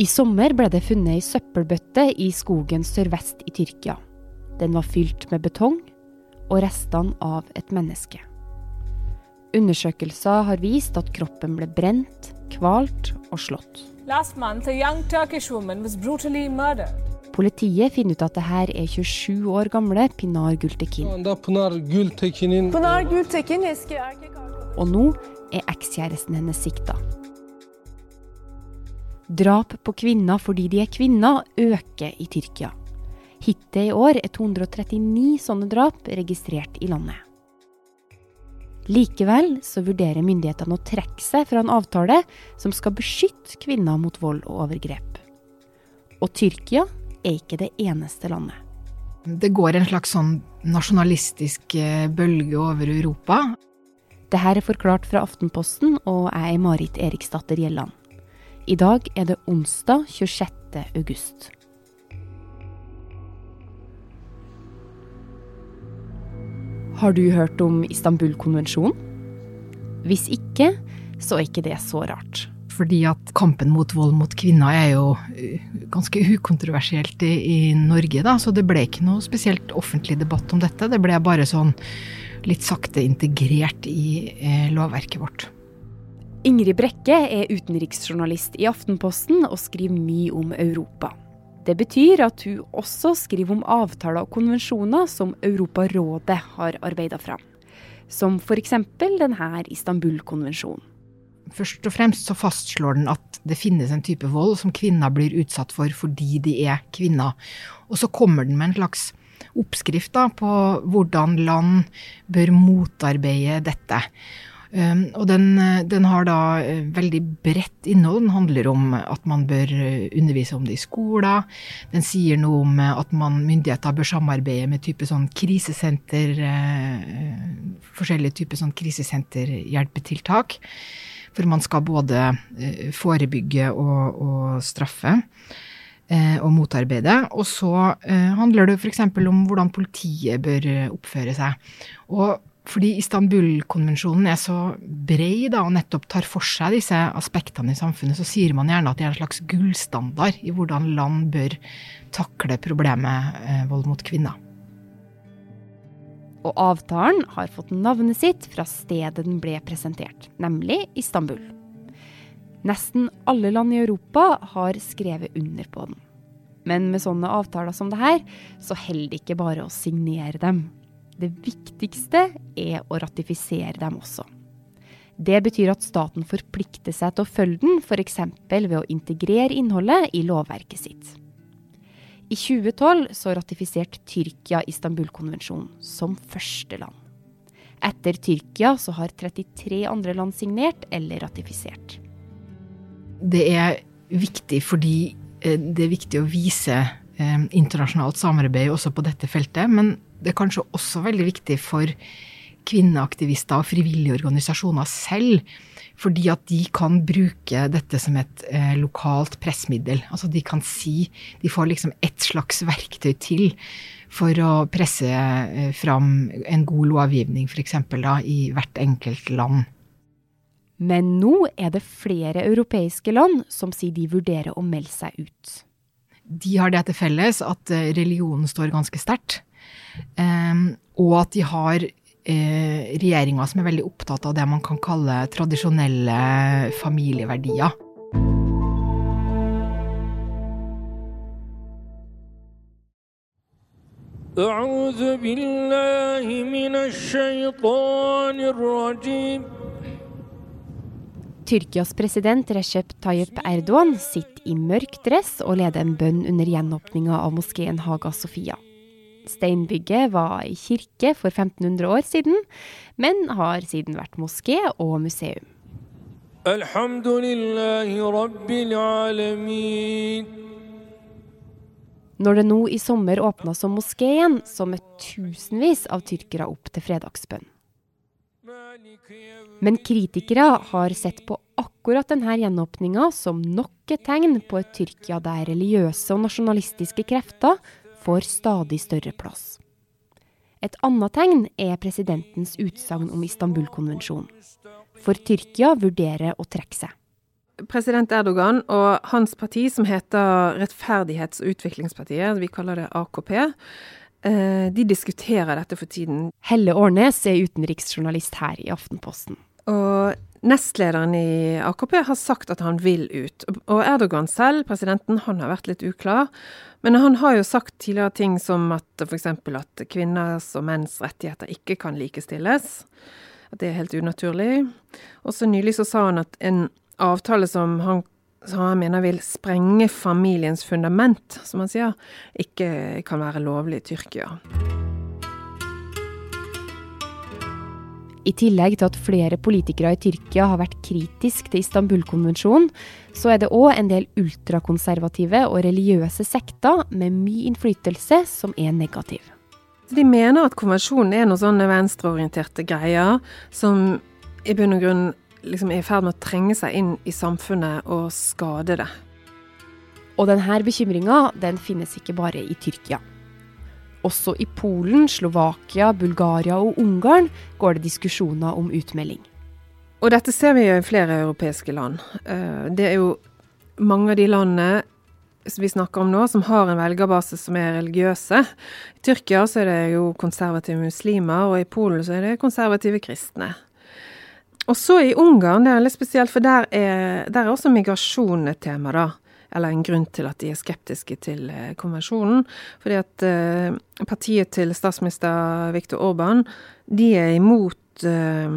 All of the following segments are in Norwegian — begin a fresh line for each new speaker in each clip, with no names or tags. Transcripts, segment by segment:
I sommer ble det funnet ei søppelbøtte i skogen sørvest i Tyrkia. Den var fylt med betong og restene av et menneske. Undersøkelser har vist at kroppen ble brent, kvalt og slått.
Month.
Politiet finner ut at det her er 27 år gamle Pinar Gultekin.
Pınar Gültekin'in
Pınar Gültekin eski erkek arkadaşı.
Og nå er ekskjæresten hennes sikta. Drap på kvinner fordi de er kvinner, øker i Tyrkia. Hittil i år er 239 sånne drap registrert i landet. Likevel så vurderer myndighetene å trekke seg fra en avtale som skal beskytte kvinner mot vold og overgrep. Og Tyrkia er ikke det eneste landet.
Det går en slags sånn nasjonalistisk eh, bølge over Europa.
Det her er forklart fra Aftenposten, og jeg er Marit Eriksdatter Gjelland. I dag er det onsdag 26. august. Har du hørt om Istanbul-konvensjonen? Hvis ikke, så er ikke det så rart.
Fordi at kampen mot vold mot kvinner er jo eh, ganske ukontroversielt i, i Norge, da. Så det ble ikke noe spesielt offentlig debatt om dette. Det ble bare sånn litt sakte integrert i eh, lovverket vårt.
Ingrid Brekke er utenriksjournalist i Aftenposten og skriver mye om Europa. Det betyr at hun også skriver om avtaler og konvensjoner som Europarådet har arbeida fram. Som f.eks. denne Istanbul-konvensjonen.
Først og fremst så fastslår den at det finnes en type vold som kvinner blir utsatt for fordi de er kvinner. Og så kommer den med en slags oppskrift da, på hvordan land bør motarbeide dette. Um, og den, den, har da uh, veldig bredt innhold. Den handler om at man bør uh, undervise om det i skoler. Den sier noe om uh, at man, myndigheter bør samarbeide med type sånn krisesenter Forskjellige typer sånn krisesenterhjelpetiltak. For man skal både forebygge og, og straffe og motarbeide. Og så handler det f.eks. om hvordan politiet bør oppføre seg. Og fordi Istanbul-konvensjonen er så brei da, og nettopp tar for seg disse aspektene i samfunnet, så sier man gjerne at det er en slags gullstandard i hvordan land bør takle problemet eh, vold mot kvinner.
Og avtalen har fått navnet sitt fra stedet den ble presentert, nemlig Istanbul. Nesten alle land i Europa har skrevet under på den. Men med sånne avtaler som det her, så holder det ikke bare å signere dem. Det viktigste er å ratifisere dem også. Det betyr at staten forplikter seg til å følge den, f.eks. ved å integrere innholdet i lovverket sitt. I 2012 så ratifiserte Tyrkia Istanbul-konvensjonen som første land. Etter Tyrkia så har 33 andre land signert eller ratifisert.
Det er viktig fordi eh, det er viktig å vise eh, internasjonalt samarbeid også på dette feltet. Men det er kanskje også veldig viktig for kvinneaktivister og frivillige organisasjoner selv. Fordi at de kan bruke dette som et eh, lokalt pressmiddel. Altså de kan si De får liksom ett slags verktøy til for å presse eh, fram en god lovgivning, f.eks. i hvert enkelt land.
Men nå er det flere europeiske land som sier de vurderer å melde seg ut.
De har det til felles at eh, religionen står ganske sterkt. Um, og at de har eh, regjeringer som er veldig opptatt av det man kan kalle tradisjonelle familieverdier.
أعوذ بالله من الشيطان الرجيم
Tyrkias president Recep Tayyip Erdogan sitter i mørk dress og leder en bønn under gjenåpninga av moskeen Haga Sofia. Steinbygget var i kirke for 1500 år siden, men har siden vært moské og museum. Når det nå i sommer åpna som moské igjen, så møtte tusenvis av tyrkere opp til fredagsbønn. Men kritikere har sett på akkurat denne gjenåpninga som nok et tegn på et Tyrkia der religiøse og nasjonalistiske krefter får stadig større plass. Et annet tegn er presidentens utsagn om Istanbul-konvensjonen. For Tyrkia vurderer å trekke seg.
president Erdogan og hans parti, som heter Rettferdighets- og utviklingspartiet, vi kaller det AKP, eh, de diskuterer dette for tiden.
Helle Årnes er utenriksjournalist her i Aftenposten.
Og nestlederen i AKP har sagt at han vil ut. Og Erdogan selv, presidenten, han har vært litt uklar. Men han har jo sagt tidligere ting som at f.eks. at kvinners og menns rettigheter ikke kan likestilles. At det er helt unaturlig. Og så nylig så sa han at en avtale som han, som han mener vil sprenge familiens fundament, som han sier, ikke kan være lovlig i Tyrkia.
I tillegg til at flere politikere i Tyrkia har vært kritisk til Istanbul-konvensjonen, så er det òg en del ultrakonservative og religiøse sekter med mye innflytelse som er negative.
De mener at konvensjonen er noen sånne venstreorienterte greier som i bunn og grunn liksom er i ferd med å trenge seg inn i samfunnet og skade det.
Og denne bekymringa den finnes ikke bare i Tyrkia. Også i Polen, Slovakia, Bulgaria og Ungarn går det diskusjoner om utmelding.
Og dette ser vi i flere europeiske land. Eh, det er jo mange av de landene vi snakker om nå, som har en velgerbase som er religiøse. I Tyrkia så er det jo konservative muslimer, og i Polen så er det konservative kristne. Og så i Ungarn, det er litt spesielt, for der er, der er også migrasjon et tema, da. Eller en grunn til at de er skeptiske til eh, konvensjonen. Fordi at eh, partiet til statsminister Viktor Orban, de er imot eh,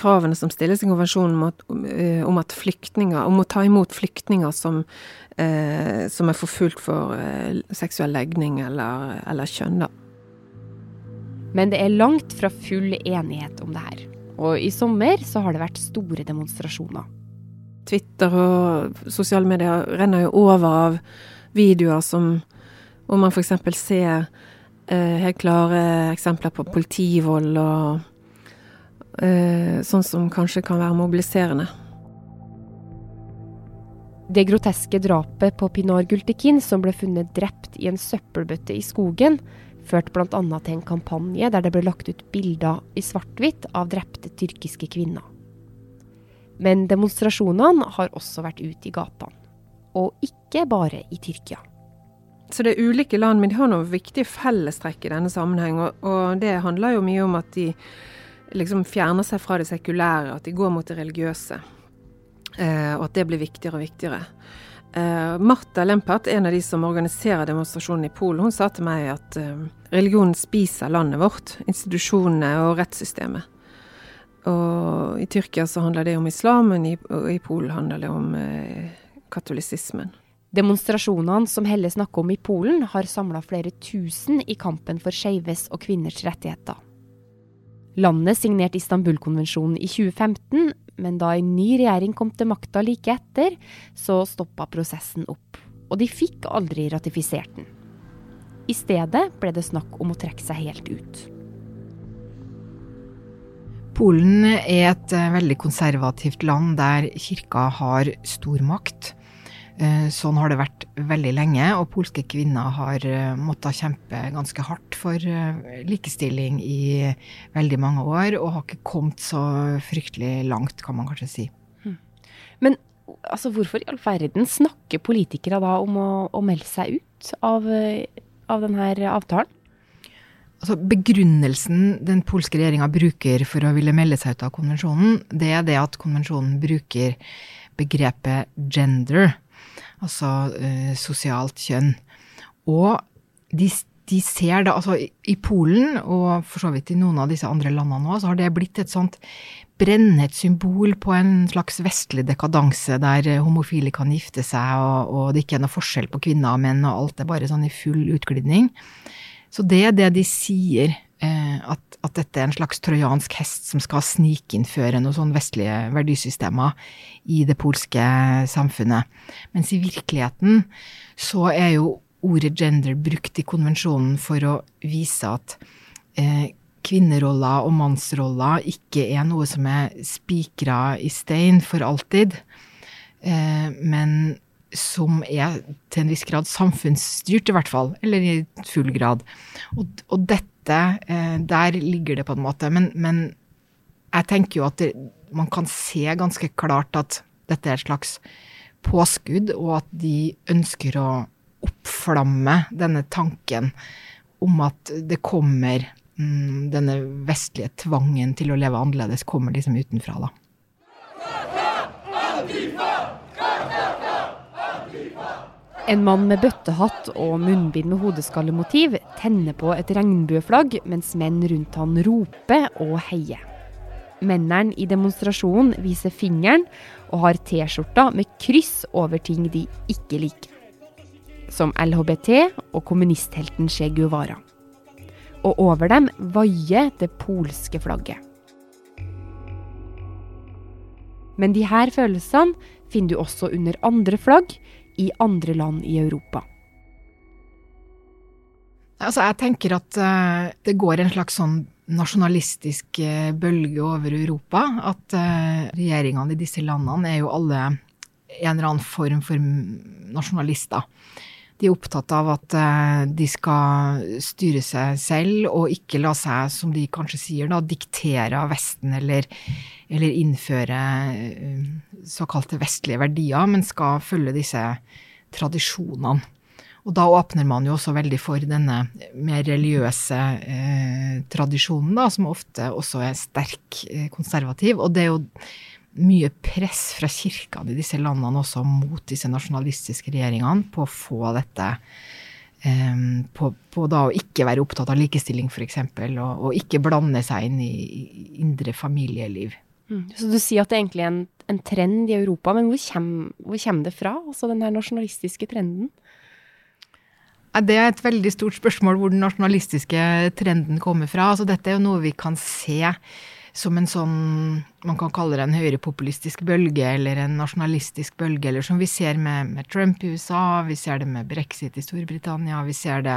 kravene som stilles i konvensjonen om at, flyktninger Om å ta imot flyktninger som, eh, som er forfulgt for seksuell legning eller, eller kjønn, da.
Men det er langt fra full enighet om det her. Og i sommer så har det vært store demonstrasjoner.
Twitter og sosiale medier renner jo over av videoer som hvor man f.eks. ser eh, helt klare eksempler på politivold og eh, sånn som kanskje kan være mobiliserende.
Det groteske drapet på Pinar Gultekin, som ble funnet drept i en søppelbøtte i skogen, førte bl.a. til en kampanje der det ble lagt ut bilder i svart-hvitt av drepte tyrkiske kvinner. Men demonstrasjonene har også vært ute i gatene. Og ikke bare i Tyrkia.
Så det er ulike land, men de har noen viktige fellestrekk i denne sammenheng. Og, og, det handler jo mye om at de liksom fjerner seg fra det sekulære, at de går mot det religiøse. Eh, og at det blir viktigere og viktigere. Eh, Martha Lempert, en av de som organiserer demonstrasjonen i Polen, hun sa til meg at eh, religionen spiser landet vårt, institusjonene og rettssystemet. Og i Tyrkia så handler det om islamen, og i, Polen handler det om uh, katolisismen.
Demonstrasjonene som Helle snakker om i Polen, har samla flere tusen i kampen for skeives og kvinners rettigheter. Landet signerte Istanbul-konvensjonen i 2015, men da en ny regjering kom til makta like etter, så stoppa prosessen opp. Og de fikk aldri ratifisert den. I stedet ble det snakk om å trekke seg helt ut.
Polen er et eh, veldig konservativt land der kirka har stor makt. Eh, sånn har det vært veldig lenge, og polske kvinner har eh, måttet kjempe ganske hardt for likestilling i veldig mange år, og har ikke kommet så fryktelig langt, kan man kanskje si.
Hmm. Men altså, hvorfor i all verden snakker politikere da om å, å melde seg ut av, av denne avtalen?
Altså, begrunnelsen den polske regjeringa bruker for å ville melde seg ut av konvensjonen, det er det at konvensjonen bruker begrepet gender altså uh, sosialt kjønn. Og de, de, ser det, altså i Polen, og for så vidt i noen av disse andre landene òg, så har det blitt et sånt brennet symbol på en slags vestlig dekadanse, der homofile kan gifte seg, og, og det ikke er noe forskjell på kvinner og menn, og alt er bare sånn i full utglidning. Så det er det de sier Eh, at, at, dette er en slags trojansk hest som skal snikinnføre noen sånne vestlige verdisystemer i det polske samfunnet. Mens i virkeligheten så er jo ordet gender brukt i konvensjonen for å vise at eh, kvinneroller og mannsroller ikke er noe som er spikra i stein for alltid, eh, men som er til en viss grad samfunnsstyrt, i hvert fall. Eller i full grad. Og, og dette eh, der ligger det på en måte. Men, men jeg tenker jo at det, man kan se ganske klart at dette er et slags påskudd, og at de ønsker å oppflamme denne tanken om at det kommer mm, Denne vestlige tvangen til å leve annerledes kommer liksom utenfra, da.
En mann med bøttehatt og munnbind med hodeskallemotiv tenner på et regnbueflagg, mens menn rundt han roper og heier. Mennene i demonstrasjonen viser fingeren og har T-skjorter med kryss over ting de ikke liker. Som LHBT og kommunisthelten Che Guevara. Og over dem vaier det polske flagget. Men de her følelsene finner du også under andre flagg i andre land i Europa.
Altså, jeg tenker at uh, det går en slags sånn nasjonalistisk uh, bølge over Europa. At uh, regjeringene i disse landene er jo alle en eller annen form for nasjonalister. De er opptatt av at de skal styre seg selv og ikke la seg, som de kanskje sier, da, diktere av Vesten eller, eller innføre såkalte vestlige verdier, men skal følge disse tradisjonene. Og da åpner man jo også veldig for denne mer religiøse eh, tradisjonen, da, som ofte også er sterk eh, konservativ. Og det er jo mye press fra kirkene i disse landene også mot disse nasjonalistiske regjeringene på å få dette um, på, på, da å ikke være opptatt av likestilling, f.eks., og, og ikke blande seg inn i, indre familieliv.
Mm. Så du sier at det egentlig er en, en trend i Europa, men hvor kommer det fra, altså den her nasjonalistiske trenden?
Det er et veldig stort spørsmål hvor den nasjonalistiske trenden kommer fra. Altså, dette er jo noe vi kan se som en sånn Man kan kalle det en høyrepopulistisk bølge eller en nasjonalistisk bølge, eller som vi ser med, med, Trump i USA, vi ser det med brexit i Storbritannia, vi ser det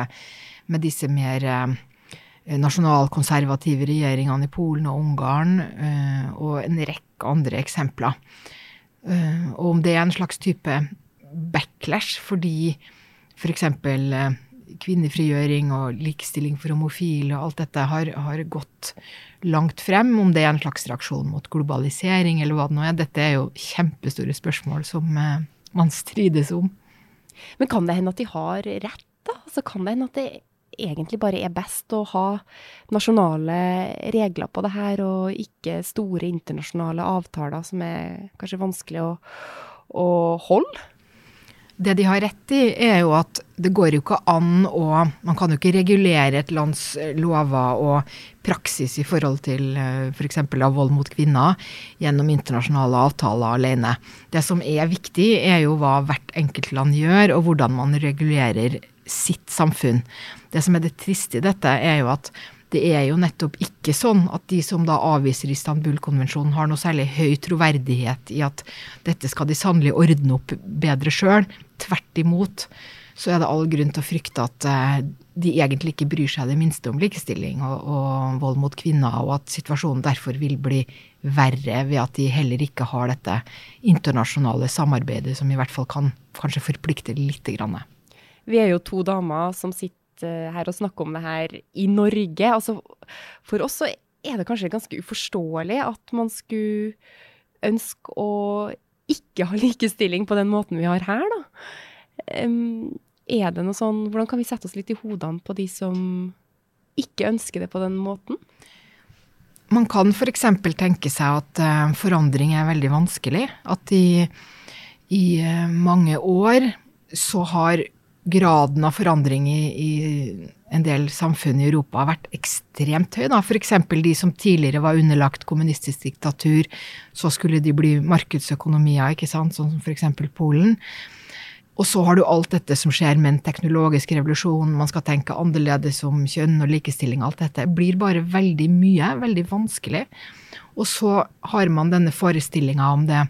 med disse mer eh, nasjonalkonservative regjeringene i Polen og Ungarn, eh, og en rekke andre eksempler. Eh, og om det er en slags type backlash fordi f.eks. For kvinnefrigjøring og likestilling for homofile og alt dette har, har, gått langt frem, om det er en slags reaksjon mot globalisering eller hva det nå er. Dette er jo kjempestore spørsmål som man strides om.
Men kan det hende at de har rett, da? Altså, kan det hende at det egentlig bare er best å ha nasjonale regler på det her, og ikke store internasjonale avtaler som er kanskje vanskelig å, å holde?
Det de har rett i, er jo at det går jo ikke an å Man kan jo ikke regulere et lands lover og praksis i forhold til f.eks. For av vold mot kvinner gjennom internasjonale avtaler alene. Det som er viktig, er jo hva hvert enkelt land gjør, og hvordan man regulerer sitt samfunn. Det som er det triste i dette, er jo at det er jo nettopp ikke sånn at de som da avviser Istanbul-konvensjonen, har noe særlig høy troverdighet i at dette skal de sannelig ordne opp bedre sjøl. Tvert imot så er det all grunn til å frykte at eh, de egentlig ikke bryr seg det minste om likestilling og, og vold mot kvinner, og at situasjonen derfor vil bli verre ved at de heller ikke har dette internasjonale samarbeidet som i hvert fall kan kanskje forplikte lite grann.
Vi er jo to damer som sitter her og snakker om det her i Norge. Altså, for oss så er det kanskje ganske uforståelig at man skulle ønske å ikke ha likestilling på den måten vi har her, da. Er det noe sånn Hvordan kan vi sette oss litt i hodene på de som ikke ønsker det på den måten?
Man kan f.eks. tenke seg at uh, forandring er veldig vanskelig. At i, i uh, mange år så har graden av forandring i, i, en del samfunn i Europa har vært ekstremt høy. F.eks. de som tidligere var underlagt kommunistisk diktatur, så skulle de bli markedsøkonomier, ikke sant, sånn som f.eks. Polen. Og så har du alt dette som skjer med en teknologisk revolusjon, man skal tenke annerledes om kjønn og likestilling, alt dette blir bare veldig mye, veldig vanskelig. Og så har man denne forestillinga om det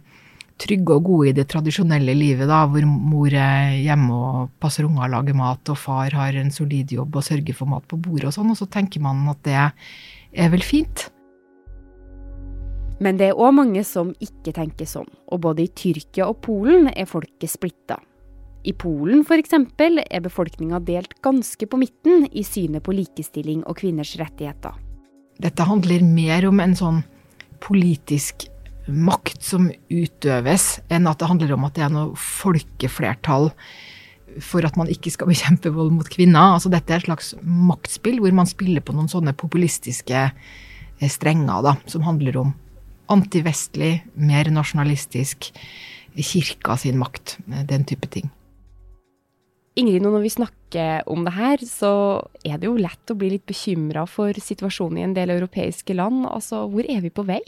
trygge og gode i det tradisjonelle livet, da, hvor mor er hjemme og passer unger og lager mat, og far har en solid jobb og sørger for mat på bordet og sånn, og så tenker man at det er vel fint.
Men det er òg mange som ikke tenker sånn, og både i Tyrkia og Polen er folket splitta. I Polen f.eks. er befolkninga delt ganske på midten i synet på likestilling og kvinners rettigheter.
Dette handler mer om en sånn politisk makt som utøves, enn at det handler om at det er noe folkeflertall for at man ikke skal bekjempe vold mot kvinner. Altså dette er et slags maktspill hvor man spiller på noen sånne populistiske eh, strenger da, som handler om antivestlig, mer nasjonalistisk, kirka sin makt, eh, den type ting.
Ingrid, når vi snakker om det her, så er det jo lett å bli litt bekymra for situasjonen i en del europeiske land. Altså, hvor er vi på vei?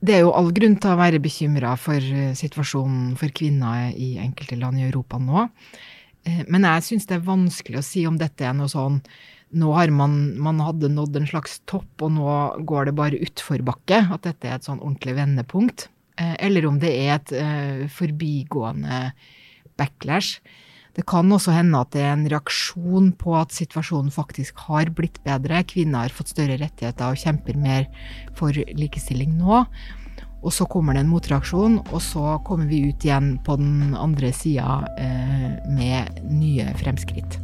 Det er jo all grunn til å være bekymra for eh, situasjonen for kvinner i enkelte land i Europa nå. Eh, men jeg syns det er vanskelig å si om dette er noe sånn nå har man, man hadde nådd en slags topp, og nå går det bare utforbakke. At dette er et sånn ordentlig vendepunkt. Eh, eller om det er et forbigående backlash. Det kan også hende at det er en reaksjon på at situasjonen faktisk har blitt bedre. Kvinner har fått større rettigheter og kjemper mer for likestilling nå. Og så kommer det en motreaksjon, og så kommer vi ut igjen på den andre sida eh, med nye fremskritt.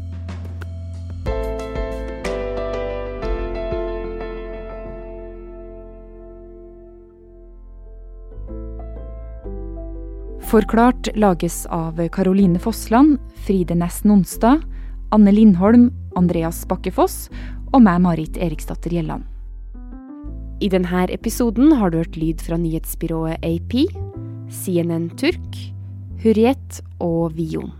Forklart lages av Caroline Fossland, Fride Næss Nonstad, Anne Lindholm, Andreas Bakkefoss og meg, Marit Eriksdatter Gjelland. I denne episoden har du hørt lyd fra nyhetsbyrået AP, CNN Turk, Hurriet og Vion.